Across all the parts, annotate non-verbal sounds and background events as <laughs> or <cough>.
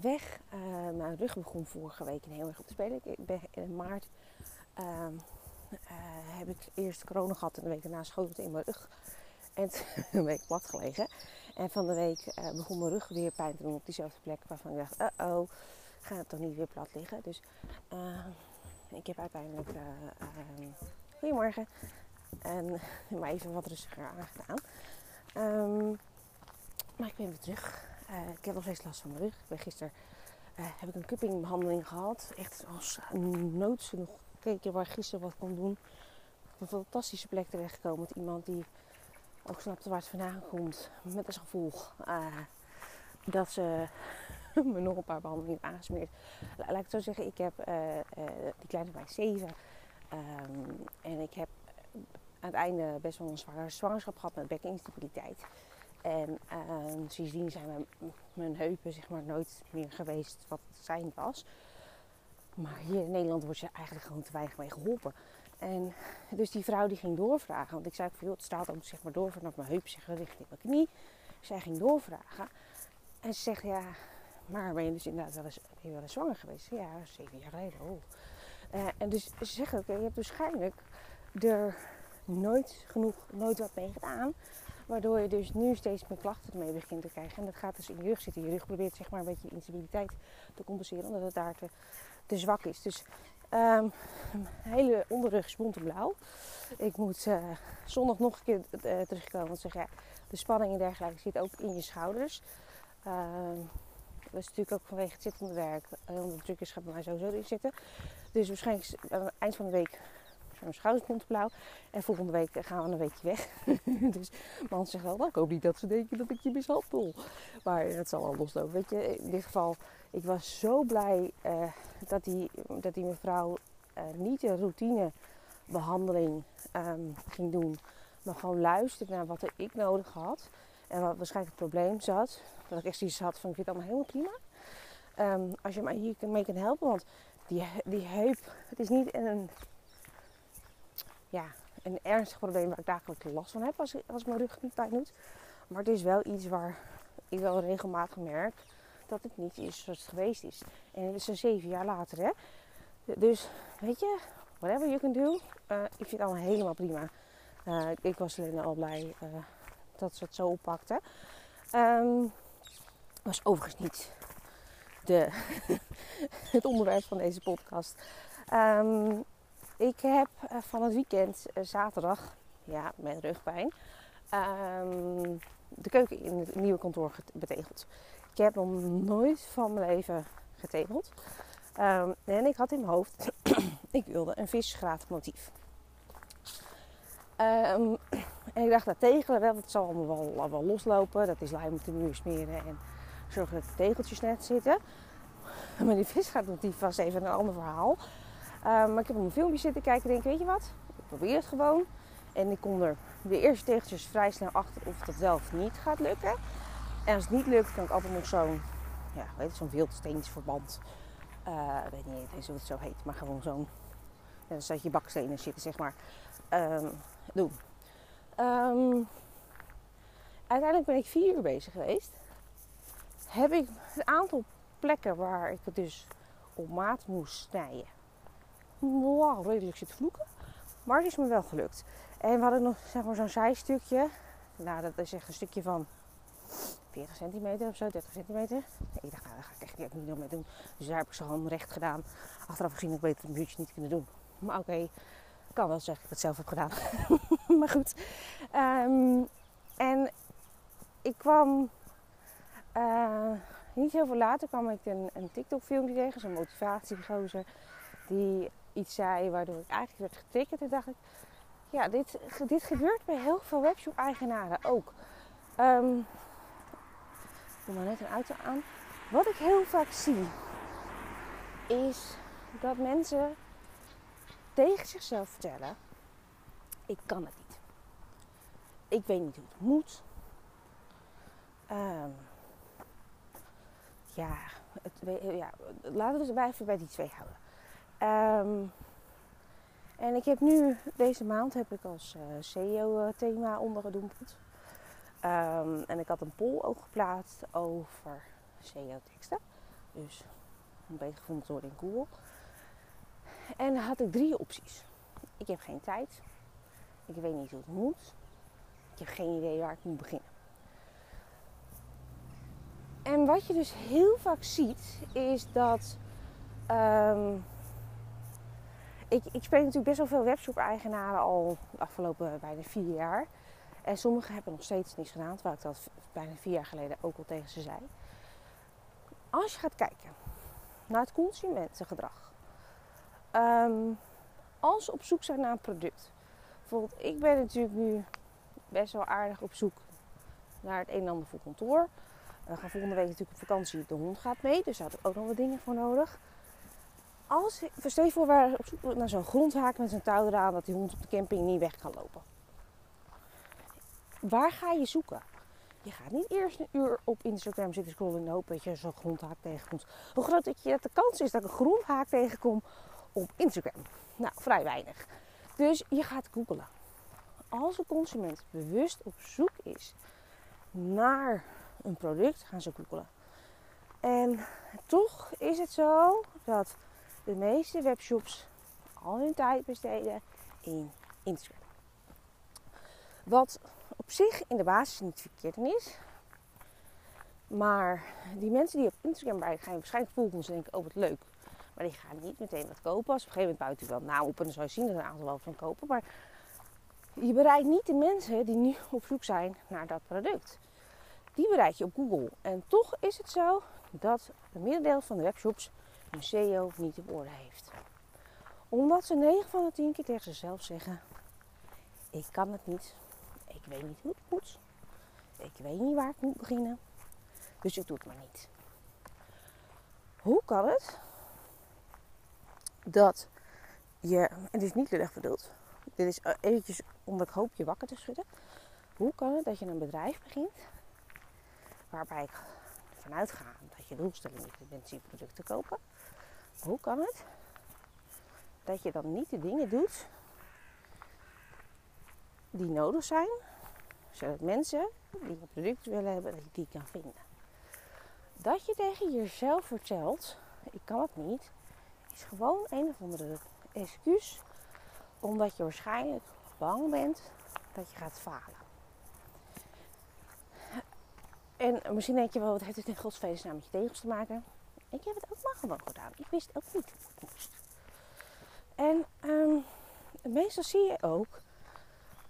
weg. Uh, mijn rug begon vorige week heel erg op te spelen. Ik ben in maart uh, heb ik eerst corona gehad en de week daarna schoot het in mijn rug. En <laughs> een week plat gelegen. En van de week begon mijn rug weer pijn te doen op diezelfde plek waarvan ik dacht, uh oh, ga het toch niet weer plat liggen. Dus ik heb uiteindelijk, ehm, goedemorgen, en maar even wat rustiger aangedaan. Um, maar ik ben weer terug. Uh, ik heb nog steeds last van mijn rug. Ik gisteren uh, heb ik een cuppingbehandeling gehad. Echt als noods nog gekeken waar gisteren wat kon doen. Op een fantastische plek terechtgekomen met iemand die ook snapte waar het vandaan komt. Met als gevolg uh, dat ze <laughs> me nog een paar behandelingen heeft aangesmeerd. Laat ik zo zeggen, ik heb die kleine bij zeven. Um, en ik heb aan het einde best wel een zware zwangerschap gehad met bekkeninstabiliteit. En uh, sindsdien zijn mijn, heupen zeg maar, nooit meer geweest wat het zijn was. Maar hier in Nederland wordt je eigenlijk gewoon te weinig mee geholpen. En dus die vrouw die ging doorvragen. Want ik zei van, het staat ook zeg maar door vanaf mijn heup zich richting mijn knie. Zij ging doorvragen. En ze zegt, ja, maar ben je dus inderdaad wel eens, ben je wel eens zwanger geweest? Ja, zeven jaar geleden. Oh. Uh, en dus ze zegt ook, je hebt waarschijnlijk er nooit genoeg, nooit wat mee gedaan. Waardoor je dus nu steeds meer klachten ermee begint te krijgen. En dat gaat dus in je rug zitten. Je rug probeert zeg maar een beetje instabiliteit te compenseren. Omdat het daar te, te zwak is. Dus um, hele onderrug is en blauw. Ik moet uh, zondag nog een keer uh, terugkomen. Want zeg, de spanning en dergelijke zit ook in je schouders. Uh, dat is natuurlijk ook vanwege het zittende werk. Omdat de druk is gaat mij sowieso in zitten. Dus waarschijnlijk aan het eind van de week mijn schouders komt blauw. En volgende week gaan we een weekje weg. <laughs> dus man zegt wel, ik hoop niet dat ze denken dat ik je mishandel. Maar het zal wel loslopen. Weet je, in dit geval, ik was zo blij uh, dat, die, dat mevrouw uh, niet de routinebehandeling um, ging doen. Maar gewoon luisterde naar wat ik nodig had. En wat waarschijnlijk het probleem zat. Dat ik echt zoiets had van, ik vind het allemaal helemaal prima. Um, als je mij hier mee kan helpen. Want die, die heup, het is niet een ja, een ernstig probleem waar ik dagelijks last van heb als, als mijn rug niet pijn doet. Maar het is wel iets waar ik wel regelmatig merk dat het niet is zoals het geweest is. En het is een zeven jaar later, hè. Dus, weet je, whatever you can do. Uh, ik vind het allemaal helemaal prima. Uh, ik was alleen al blij uh, dat ze het zo oppakte. Um, was overigens niet de, <laughs> het onderwerp van deze podcast. Um, ik heb eh, van het weekend, eh, zaterdag, ja, met rugpijn, ehm, de keuken in het nieuwe kantoor betegeld. Ik heb nog nooit van mijn leven getegeld. Um, en ik had in mijn hoofd, <clears throat> ik wilde een visgraat motief. Um, <clears throat> en ik dacht, dat tegelen wel, dat zal allemaal wel, wel loslopen. Dat is lijm op de muur smeren en zorgen dat de tegeltjes net zitten. Maar die visgraatmotief was even een ander verhaal. Um, maar ik heb op een filmpje zitten kijken en denk, weet je wat? Ik probeer het gewoon. En ik kom er de eerste tegeltjes vrij snel achter of dat wel of niet gaat lukken. En als het niet lukt, kan ik altijd nog zo'n, ja, weet je, zo'n wildsteensverband. Uh, weet niet hoe het zo heet, maar gewoon zo'n, ja, je bakstenen zitten, zeg maar, um, doen. Um, uiteindelijk ben ik vier uur bezig geweest. Heb ik een aantal plekken waar ik het dus op maat moest snijden wow, redelijk zitten vloeken. Maar het is me wel gelukt. En we hadden nog zeg maar, zo'n zijstukje. Nou, dat is echt een stukje van 40 centimeter of zo, 30 centimeter. Ik dacht, nou, daar ga ik echt niet nog mee doen. Dus daar heb ik ze gewoon recht gedaan. Achteraf gezien, ik beter een muurtje niet kunnen doen. Maar oké, kan wel zeggen dat ik het zelf heb gedaan. <laughs> maar goed. Um, en ik kwam uh, niet heel veel later kwam ik een, een TikTok filmpje tegen. Zo'n motivatiegozer. Die iets zei waardoor ik eigenlijk werd getriggerd. En dacht ik, ja, dit, dit gebeurt bij heel veel webshop-eigenaren ook. Um, ik doe maar net een auto aan. Wat ik heel vaak zie, is dat mensen tegen zichzelf vertellen: ik kan het niet. Ik weet niet hoe het moet. Um, ja, het, ja, laten we het even bij die twee houden. Um, en ik heb nu, deze maand heb ik als eh, SEO-thema ondergedompeld. Um, en ik had een poll ook geplaatst over SEO-teksten. Dus een beetje gevonden worden in Google. En dan had ik drie opties. Ik heb geen tijd. Ik weet niet hoe het moet. Ik heb geen idee waar ik moet beginnen. En wat je dus heel vaak ziet, is dat. Um, ik, ik spreek natuurlijk best wel veel webshop-eigenaren al de afgelopen bijna vier jaar. En sommigen hebben nog steeds niets gedaan, terwijl ik dat bijna vier jaar geleden ook al tegen ze zei. Als je gaat kijken naar het consumentengedrag. Um, als ze op zoek zijn naar een product. Bijvoorbeeld, ik ben natuurlijk nu best wel aardig op zoek naar het een en ander voor kantoor. We gaan volgende week natuurlijk op vakantie. De hond gaat mee, dus daar had ik ook nog wat dingen voor nodig. Als, stel je voor, we op zoek naar zo'n grondhaak met zo'n touw eraan, dat die hond op de camping niet weg kan lopen. Waar ga je zoeken? Je gaat niet eerst een uur op Instagram zitten scrollen in de hoop dat je zo'n grondhaak tegenkomt. Hoe groot je, dat de kans is dat ik een grondhaak tegenkom op Instagram? Nou, vrij weinig. Dus je gaat googlen. Als een consument bewust op zoek is naar een product, gaan ze googlen. En toch is het zo dat de meeste webshops al hun tijd besteden in Instagram. Wat op zich in de basis niet verkeerd is. Maar die mensen die op Instagram bij gaan waarschijnlijk volgen en denken, oh wat leuk. Maar die gaan niet meteen wat kopen. Als op een gegeven moment buiten wel naam op en dan zou je zien dat een aantal wel van kopen. Maar je bereikt niet de mensen die nu op zoek zijn naar dat product. Die bereik je op Google. En toch is het zo dat het merendeel van de webshops SEO niet op orde heeft. Omdat ze 9 van de 10 keer tegen zichzelf zeggen: Ik kan het niet. Ik weet niet hoe het moet. Ik weet niet waar ik moet beginnen. Dus ik doe het maar niet. Hoe kan het dat je, dit is niet lullig bedoeld, dit is eh, eventjes omdat ik hoop je wakker te schudden. Hoe kan het dat je een bedrijf begint waarbij ik vanuit ga dat je doelstelling is producten te kopen? Hoe kan het dat je dan niet de dingen doet die nodig zijn, zodat mensen die een product willen hebben, dat je die kan vinden? Dat je tegen jezelf vertelt, ik kan het niet, is gewoon een of andere excuus, omdat je waarschijnlijk bang bent dat je gaat falen. En misschien denk je wel, wat heeft het in godsvredesnaam nou met je tegels te maken? Ik heb het ook maar gewoon gedaan. Ik wist ook niet hoe het moest. En um, meestal zie je ook,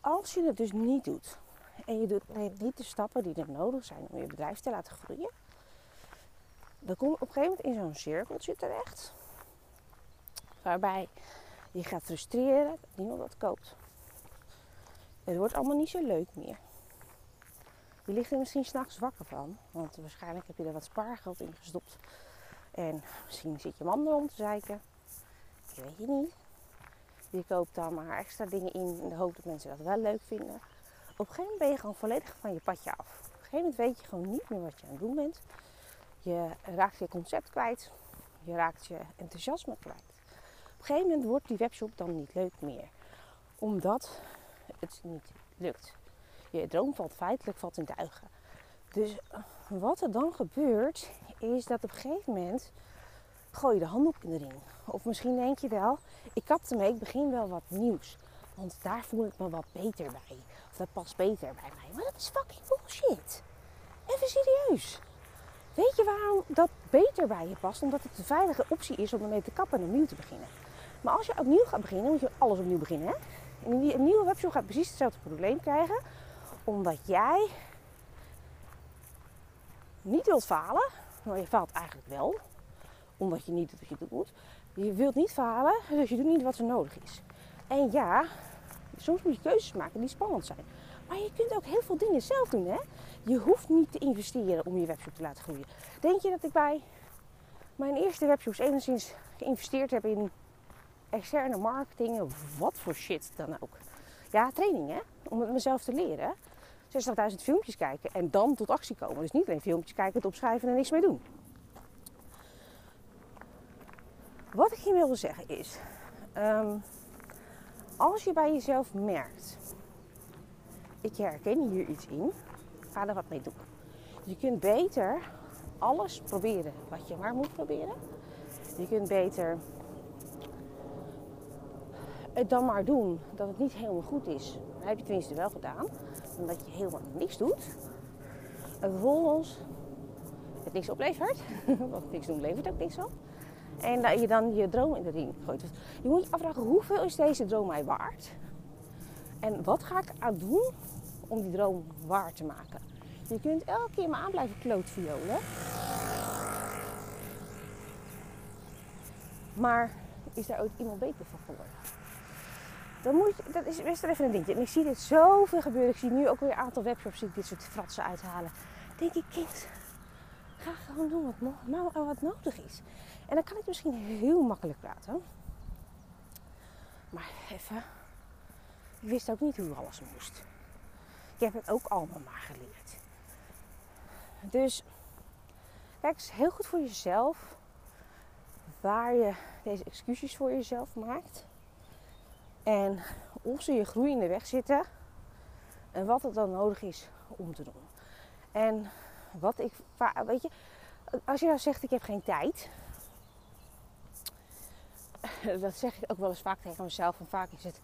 als je het dus niet doet, en je doet niet de stappen die er nodig zijn om je bedrijf te laten groeien, dan kom je op een gegeven moment in zo'n cirkeltje terecht, waarbij je gaat frustreren dat niemand wat koopt. Het wordt allemaal niet zo leuk meer. Je ligt er misschien s'nachts wakker van, want waarschijnlijk heb je er wat spaargeld in gestopt en misschien zit je man erom te zeiken. Je weet je niet. Je koopt dan maar extra dingen in in de hoop dat mensen dat wel leuk vinden. Op een gegeven moment ben je gewoon volledig van je padje af. Op een gegeven moment weet je gewoon niet meer wat je aan het doen bent. Je raakt je concept kwijt. Je raakt je enthousiasme kwijt. Op een gegeven moment wordt die webshop dan niet leuk meer. Omdat het niet lukt. Je droom valt feitelijk valt in duigen. Dus wat er dan gebeurt, is dat op een gegeven moment gooi je de handdoek in de ring. Of misschien denk je wel, ik kap ermee, ik begin wel wat nieuws. Want daar voel ik me wat beter bij. Of dat past beter bij mij. Maar dat is fucking bullshit. Even serieus. Weet je waarom dat beter bij je past? Omdat het een veilige optie is om ermee te kappen en opnieuw te beginnen. Maar als je opnieuw gaat beginnen, moet je alles opnieuw beginnen. Hè? En een nieuwe webshop gaat precies hetzelfde probleem krijgen. Omdat jij niet wilt falen. Maar je faalt eigenlijk wel. Omdat je niet doet wat je doet. Je wilt niet falen, dus je doet niet wat er nodig is. En ja, soms moet je keuzes maken die spannend zijn. Maar je kunt ook heel veel dingen zelf doen. Hè? Je hoeft niet te investeren om je webshop te laten groeien. Denk je dat ik bij mijn eerste webshops enigszins geïnvesteerd heb in externe marketing, wat voor shit dan ook. Ja, training hè, om het mezelf te leren. 60.000 filmpjes kijken en dan tot actie komen. Dus niet alleen filmpjes kijken, het opschrijven en niks mee doen. Wat ik hiermee wil zeggen is, um, als je bij jezelf merkt, ik herken hier iets in, ga er wat mee doen. Je kunt beter alles proberen wat je maar moet proberen. Je kunt beter het dan maar doen dat het niet helemaal goed is. Dan heb je tenminste wel gedaan. Dan dat je helemaal niks doet. En vervolgens het niks oplevert. <laughs> Want niks doen levert ook niks op. En dat je dan je droom in de ring gooit. Dus je moet je afvragen, hoeveel is deze droom mij waard? En wat ga ik aan doen om die droom waar te maken? Je kunt elke keer maar aan blijven klootviolen. Maar is daar ook iemand beter van geworden? Dan moet dat is best even een dingetje. En ik zie dit zoveel gebeuren. Ik zie nu ook weer een aantal webshops die dit soort fratsen uithalen. denk ik, kind, ga gewoon doen wat, wat nodig is. En dan kan ik misschien heel makkelijk praten. Maar even, ik wist ook niet hoe alles moest. Ik heb het ook allemaal maar geleerd. Dus kijk eens heel goed voor jezelf waar je deze excuses voor jezelf maakt. En of ze je groei in de weg zitten. En wat het dan nodig is om te doen. En wat ik, weet je, als je nou zegt ik heb geen tijd. Dat zeg ik ook wel eens vaak tegen mezelf. En vaak is het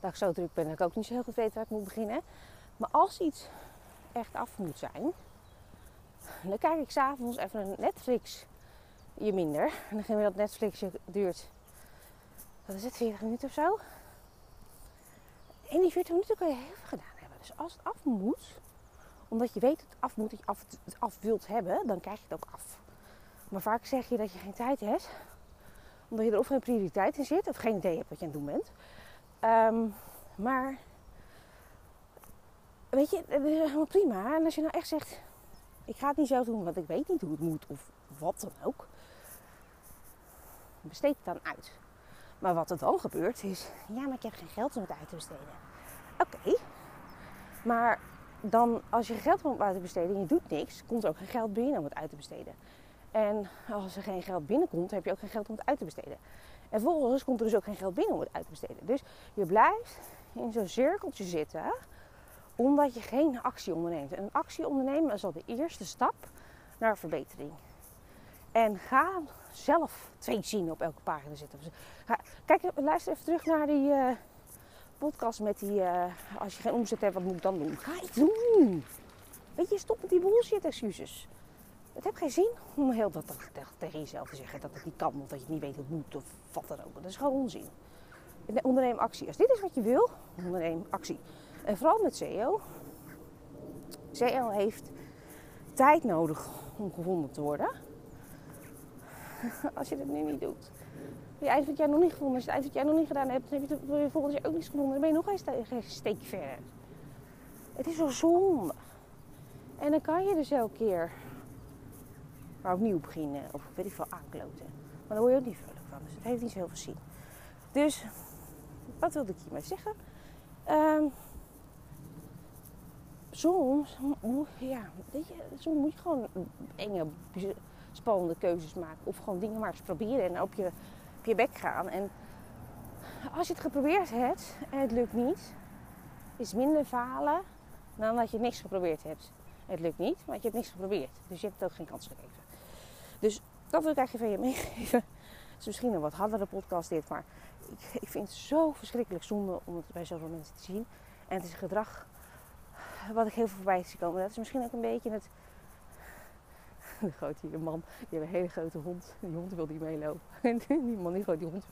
dat ik zo druk ben dat ik ook niet zo heel goed weet waar ik moet beginnen. Maar als iets echt af moet zijn, dan kijk ik s'avonds even een Netflix je minder. En dan dat Netflix duurt, wat is het, 40 minuten of zo. In die 40 minuten kan je heel veel gedaan hebben. Dus als het af moet, omdat je weet dat het af moet, dat je af, het af wilt hebben, dan krijg je het ook af. Maar vaak zeg je dat je geen tijd hebt, omdat je er of geen prioriteit in zit, of geen idee hebt wat je aan het doen bent. Um, maar, weet je, dat is helemaal prima. En als je nou echt zegt, ik ga het niet zelf doen, want ik weet niet hoe het moet, of wat dan ook. Besteed het dan uit. Maar wat er dan gebeurt is, ja, maar ik heb geen geld om het uit te besteden. Oké, maar dan als je geld om uit te besteden en je doet niks, komt er ook geen geld binnen om het uit te besteden. En als er geen geld binnenkomt, heb je ook geen geld om het uit te besteden. En vervolgens komt er dus ook geen geld binnen om het uit te besteden. Dus je blijft in zo'n cirkeltje zitten, omdat je geen actie onderneemt. En een actie ondernemen is al de eerste stap naar verbetering. En ga zelf twee zien op elke pagina zitten. Kijk, luister even terug naar die uh, podcast met die... Uh, als je geen omzet hebt, wat moet ik dan doen? Ga iets doen! Weet je, stop met die bullshit excuses. Het heeft geen zin om heel dat tegen jezelf te zeggen dat het niet kan of dat je niet weet hoe het moet of wat dan ook. Dat is gewoon onzin. Onderneem actie. Als dit is wat je wil, onderneem actie. En vooral met SEO. SEO heeft tijd nodig om gevonden te worden. <laughs> Als je het nu niet doet. Je eind het jaar nog niet gevonden. Als je het eind het jaar nog niet gedaan hebt, dan heb je het volgend jaar ook niet gevonden. Dan ben je nog een steekje verder. Het is zo zonde. En dan kan je dus elke keer maar opnieuw beginnen. Of weet ik veel, aankloten. Maar dan word je ook niet vrolijk van. Dus het heeft niet zo heel veel zin. Dus, wat wilde ik hiermee zeggen? Um, soms, ja, weet je, soms moet je gewoon enge, spannende keuzes maken. Of gewoon dingen maar eens proberen en op je, op je bek gaan. En als je het geprobeerd hebt en het lukt niet, is minder falen dan dat je niks geprobeerd hebt. Het lukt niet, maar je hebt niks geprobeerd. Dus je hebt het ook geen kans gegeven. Dus dat wil ik eigenlijk van je meegeven. Het is misschien een wat hardere podcast dit, maar ik, ik vind het zo verschrikkelijk zonde om het bij zoveel mensen te zien. En het is gedrag wat ik heel veel voorbij zie komen. Dat is misschien ook een beetje het... <laughs> De grote man, die heeft een hele grote hond. Die hond wil niet meelopen. En <laughs> die man die die hond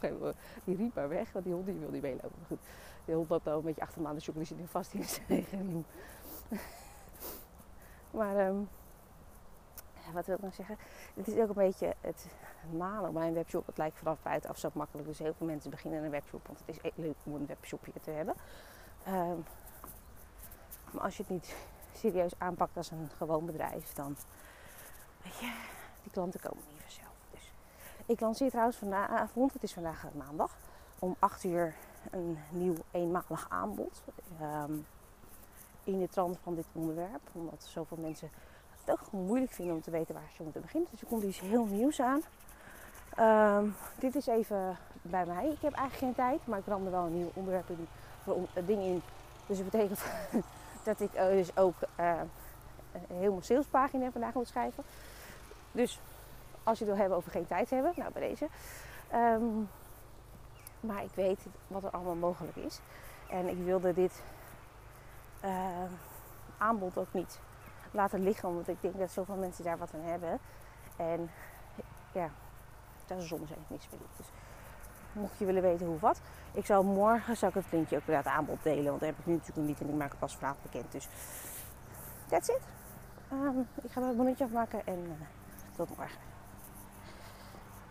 die riep maar weg, want die hond die wil niet meelopen. Maar goed, de hond loopt al een beetje achter aan de die zit nu vast in zijn riem. Maar... Um, wat wil ik nou zeggen? Het is ook een beetje het malen bij een webshop. Het lijkt vanaf buitenaf zo makkelijk. Dus heel veel mensen beginnen een webshop. Want het is e- leuk om een webshopje te hebben. Ehm, maar als je het niet serieus aanpakt als een gewoon bedrijf, dan weet je, die klanten komen niet vanzelf. Dus ik lanceer trouwens vanavond, het is vandaag maandag, om 8 uur een nieuw eenmalig aanbod. Ehm, in de trant van dit onderwerp. Omdat zoveel mensen het toch moeilijk vinden om te weten waar ze moeten beginnen. Dus er komt iets heel nieuws aan. Ehm, dit is even bij mij. Ik heb eigenlijk geen tijd, maar ik ram er wel een nieuw onderwerp in, een ding in. Dus dat betekent <laughs> dat ik dus ook uh, een helemaal salespagina vandaag moet schrijven. Dus als je het wil hebben over geen tijd hebben, nou bij deze. Ehm, maar ik weet wat er allemaal mogelijk is. En ik wilde dit uh, aanbod ook niet laten liggen, omdat ik denk dat zoveel mensen daar wat aan hebben. En ja, daar is soms eigenlijk niks mee. Dus mocht je willen weten hoe wat, ik zal morgen zal ik het linkje ook weer het aanbod delen, want dat heb ik nu natuurlijk niet en ik maak het pas vanavond bekend. Dus that's it. Um, ik ga een bonnetje afmaken en uh, tot morgen.